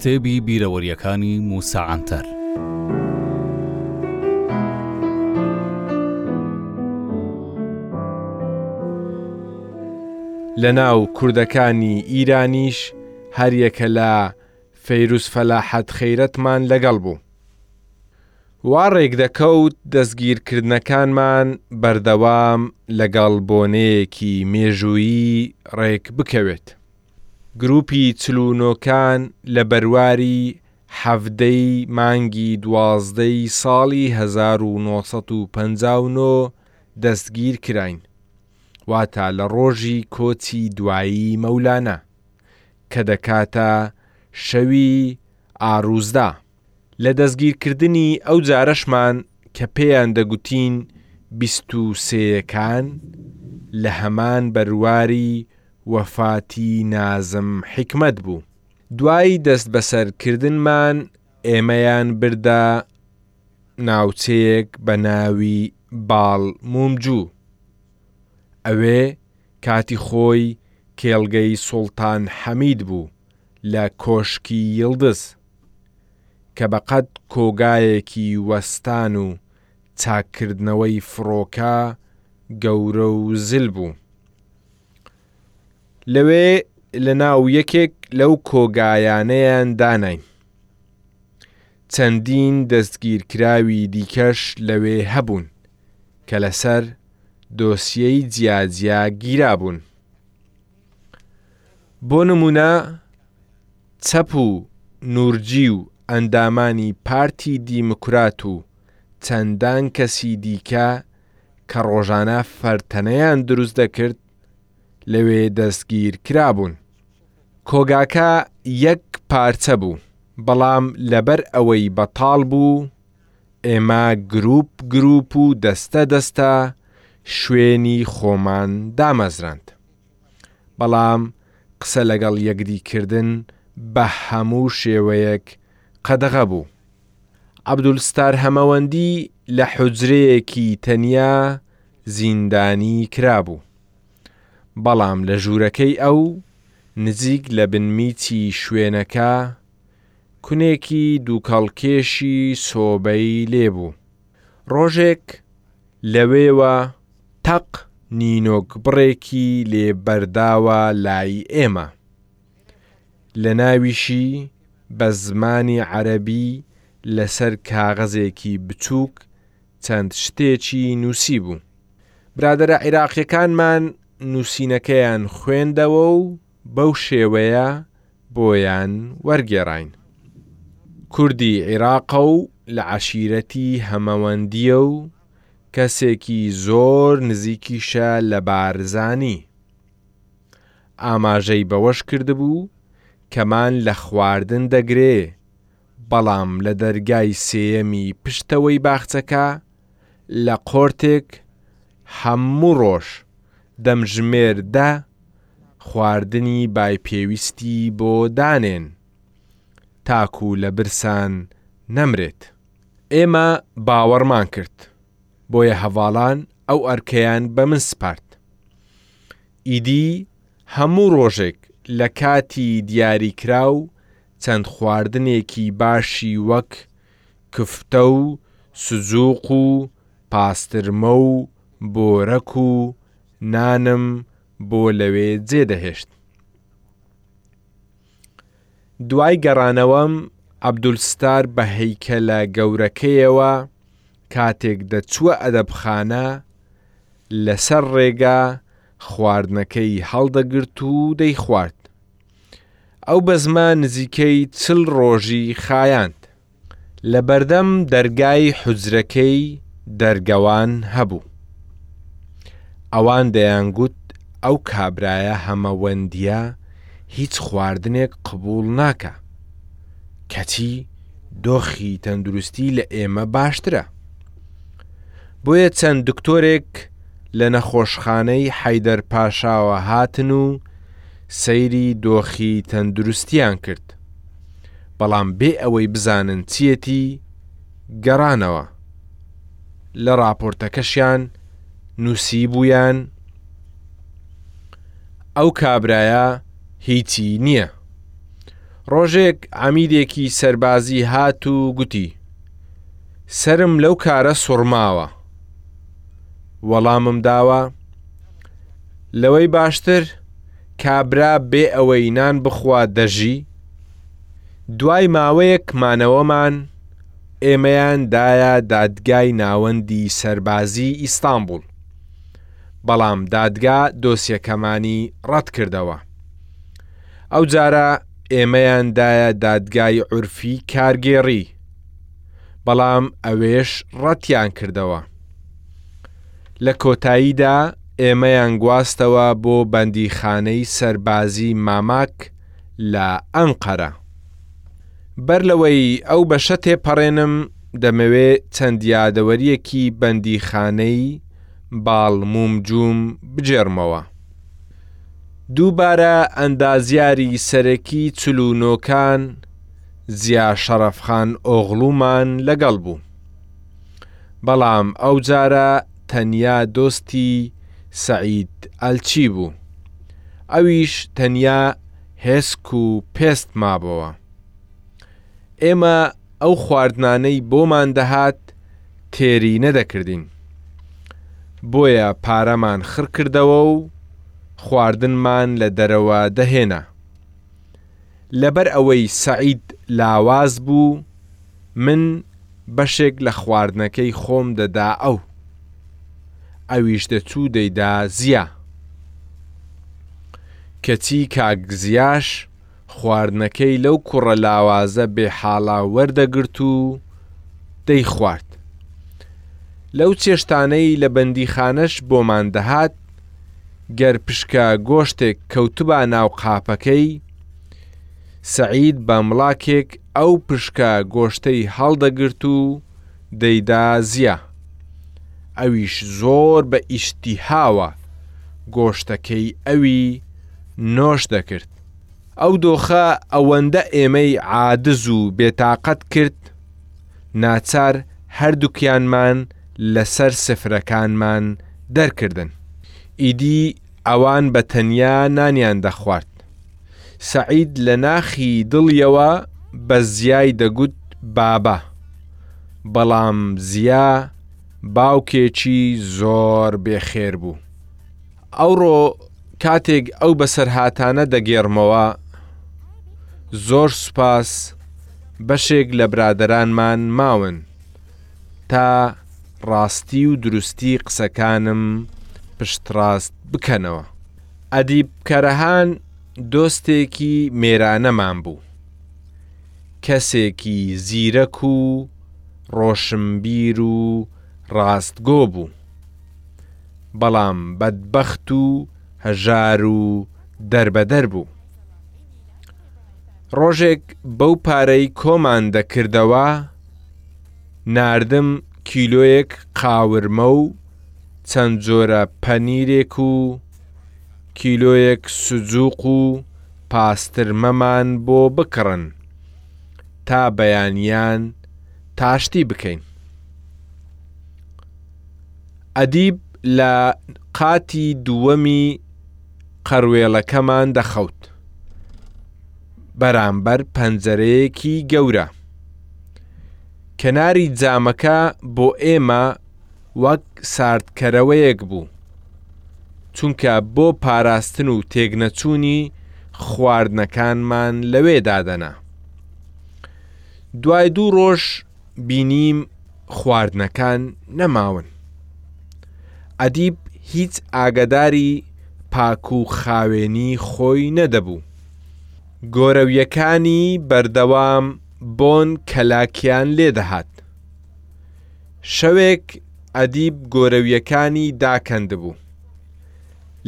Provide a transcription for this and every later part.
کتێبی بیرەوەریەکانی موسا عەنتەر لە ناو کوردەکانی ئیرانیش هەریەکە لە فەیروز فەلاحەت خەیرەتمان لەگەڵ بوو. وا ڕێکدەکەوت دەستگیرکردنەکانمان بەردەوام لەگەڵ بۆنەیەکی مێژوویی ڕێکبکەوێت. گرووپی چل و نۆ کان لە بەرواری حەڤدە ی مانگی دوازدە ی ساڵی هەزار و نۆ سەد و پەنجا و نۆ دەستگیرکراین، واتە لە ڕۆژی کۆچی دوایی مەولانا، کە دەکاتە شەوی ئارووزدا. لە دەستگیرکردنی ئەو جارەشمان کە پێیان دەگوتین بیست و سێیەکان، لە هەمان بەرواری وەفاتی نازم حیکمەت بوو. دوای دەستبەسەر کردنمان ئێمەیان بردە ناوچەیەک بە ناوی باڵ مومجوو. ئەوێ کاتی خۆی کێڵگەی سوڵتان حەمید بوو لە کۆشکی یڵدز. کە بە قەد کۆگایەکی وەستان و چاککردنەوەی فڕۆکە گەورە و زل بوو. لەوێ لە ناو یەکێک لەو کۆگایانەیان داناین. چەندین دەستگیرکراوی دیکەش لەوێ هەبوون کە لەسەر دۆسیەی جیاجیا گیرابوون. بۆ نموونە، چەپ و نورجی و ئەندامانی پارتی دیموکرات و چەندان کەسی دیکە کە ڕۆژانە فەرتەنەیان دروست دەکرد لەوێ دەستگیرکرابوون. کۆگاکە یەک پارچە بوو، بەڵام لەبەر ئەوەی بەتاڵ بوو، ئێمە گروپ گروپ و دەستە دەستە شوێنی خۆمان دامەزراند. بەڵام قسە لەگەڵ یەکدی کردن بە هەموو شێوەیەک قەدەغە بوو. عەبدولستار هەمەوەندی لە حوجرەیەکی تەنیا زیندانی کرابوو. بەڵام لە ژوورەکەی ئەو نزیک لە بن میچی شوێنەکە کونێکی دووکەڵکێشی سۆبەی لێبوو. ڕۆژێک لەوێوە تەق نینۆکبڕێکی لێ بەرداوە لای ئێمە لە ناویشی بە زمانی عەرەبی لەسەر کاغەزێکی بچووک چەند شتێکی نووسیبوو. برادەرە عیراقیەکانمان نووسینەکەیان خوێندەوە و بەو شێوەیە بۆیان وەرگێڕاین کوردی عیراقە و لە عەشیرەتی هەمەوەندییە و کەسێکی زۆر نزیکیشە لە بارزانی. ئاماژەی بەوەشکردبوو کە مان لە خواردن دەگرێ بەڵام لە دەرگای سێیەمی پشتەوەی باخچەکە لە قۆرتێک هەموو ڕۆژ دەمژمێر دە خواردنی بای پێویستی بۆ دانێن تاکوو لە برسان نەمرێت. ئێمە باوەڕمان کرد، بۆیە هەڤاڵان ئەو ئەرکەیان بە من سپارد. ئیدی هەموو ڕۆژێک لە کاتی دیاریکراو چەند خواردنێکی باشی وەک کفتە و سجوق و پاسترمە و بۆرەک و نانم بۆ لەوێ جێدەهێشت. دوای گەڕانەوەم عەبدولستار بە هەیکەلە گەورەکەیەوە کاتێک دەچووە ئەدەبخانە، لەسەر ڕێگا خواردنەکەی هەڵدەگرت و دەیخوارد. ئەو بەزمە نزیکەی چل ڕۆژی خایاند، لە بەردەم دەرگای حوجرەکەی دەرگەوان هەبوو. ئەوان دەیانگوت ئەو کابرایە هەمەوەندییە هیچ خواردنێک قبووڵ ناکا، کەچی دۆخی تەندروستی لە ئێمە باشترە. بۆیە چەند دکتۆرێک لە نەخۆشخانەی حەیدەر پاشاوە هاتن و، سەیری دۆخی تەندروستیان کرد، بەڵام بێ ئەوەی بزانن چییەتی گەڕانەوە، لە ڕاپۆرتەکەشیان نووسیبوویان ئەو کابرایە هیچی نییە. ڕۆژێک عەمیدێکی سەربازی هات و گوتی، سەرم لەو کارە سوڕماوە. وەڵامم داوە، لەوەی باشتر کابرا بێ ئەوەی نان بخوا دەژی، دوای ماوەیەک مانەوەمان ئێمەیان دایە دادگای ناوەندی سەربازی ئیستانبوڵ، بەڵام دادگا دۆسیەکەمانی ڕەتکردەوە، ئەوجارە ئێمەیان دایە دادگای عورفی کارگێڕی، بەڵام ئەوێش ڕەتیانکردەوە. لە کۆتاییدا ئێمەیان گواستەوە بۆ بەندیخانەی سەربازی ماماک لە ئەنقەرە. بەر لەوەی ئەو بەشە تێپەڕێنم، دەمەوێ چەند یادەوەرییەکی بەندیخانەی باڵمومجوم بگێڕمەوە. دووبارە ئەندازیاری سەرەکی چل و نۆ کان زیا شەڕەفخان ئۆغڵومان لەگەڵ بوو. بەڵام ئەو جارە تەنیا دۆستی سەعید ئەلچی بوو، ئەویش تەنیا هێسک و پێست مابۆوە. ئێمە ئەو خواردنانەی بۆمان دەهات تێری نەدەکردین. بۆیە پارەمان خڕکردەوە و خواردنمان لە دەرەوە دەهێنا. لەبەر ئەوەی سەعید لاواز بوو من بەشێک لە خواردنەکەی خۆم دەدا ئەو ئەویش دەچوو دەیدا زیا کەچی کاک زیاش خواردنەکەی لەو کوڕە لاوازە بێ حاڵا وەردەگرت و دەیخوارد لەو چێشتانەی لە بەندیخانەش بۆمان دەهات گەر پشکە گۆشتێک کەوتبا ناو قاپەکەی، سەعید بە مڵاکێک ئەو پشکە گۆشتەی هەڵدەگرت و دەیدا زیا. ئەویش زۆر بە ئیشتیهاوە گۆشتەکەی ئەوی نۆش دەکرد. ئەو دۆخە ئەوەندە ئێمەی عاجز و بێتاقەت کرد، ناچار هەردووکیانمان لەسەر سفرەکانمان دەرکردن. ئیدی ئەوان بە تەنیا نانیان دەخوارد. سەعید لە ناخی دڵیەوە بە زیای دەگوت بابە. بەڵام زیا باوکێکی زۆر بێخێر بوو. ئەوڕۆ کاتێک ئەو بەسەرهاتانە دەگێڕمەوە، زۆر سوپاس بەشێک لە برادەرانمان ماون تا ڕاستی و دروستی قسەکانم پشتڕاست بکەنەوە. ئەدیب کەرەهان دۆستێکی مێرانەمان بوو، کەسێکی زیرەک و ڕۆشنبیر و ڕاستگۆ بوو. بەڵام بەدبەخت و هەژار و دەربەدەر بوو. ڕۆژێک بەو پارەی کۆمان دەکردەوە ناردم کیلۆیەک قاورمە و چەند جۆرە پەنیرێک و کیلۆیەک سجوق و پاسترمەمان بۆ بکڕن تا بەیانیان تاشتی بکەین. ئەدیب لە قاتی دووەمی قەروێڵەکەمان دەخەوت بەرامبەر پەنجەرەیەکی گەورە کەناری جامەکە بۆ ئێمە وەک ساردکەرەوەیەک بوو چونکە بۆ پاراستن و تێکنەچوونی خواردنەکانمان لەوێ دادەنا دوای دوو ڕۆژ بینیم خواردنەکان نەماون. ئەدیب هیچ ئاگەداری پاک و خاوێنی خۆی نەدەبوو. گۆرەویەکانی بەردەوام بۆن کەلاکیان لێ دەهات. شەوێک ئەدیب گۆرەویەکانی داکەندبوو.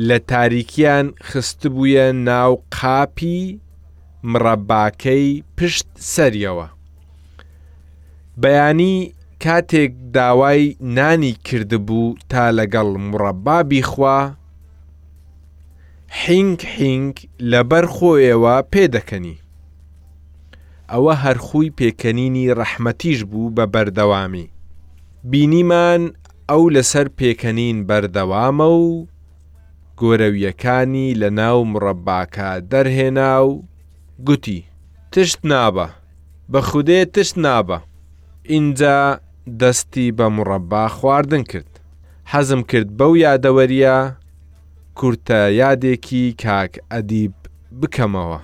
لە تاریکیان خستبوویە ناو قاپی مڕەباکەی پشت سەریەوە. بەیانی کاتێک داوای نانی کردبوو تا لەگەڵ مڕەبا بیخوا حینگ حینگ لەبەر خۆیەوە پێدەکەنی ئەوە هەرخووی پێکەنینی ڕەحمەتیش بوو بە بەردەوامی بینیمان ئەو لەسەر پێکەنین بەردەوامە و گۆرەویەکانی لە ناو مڕەباکە دەرهێنا و گوتی تشت نابە. بە خودێ تشت نابە. ئینجا دەستی بە مڕەبا خواردن کرد. حەزم کرد بەو یادەوەرییە کورتە یادێکی کاک ئەدیب بکەمەوە.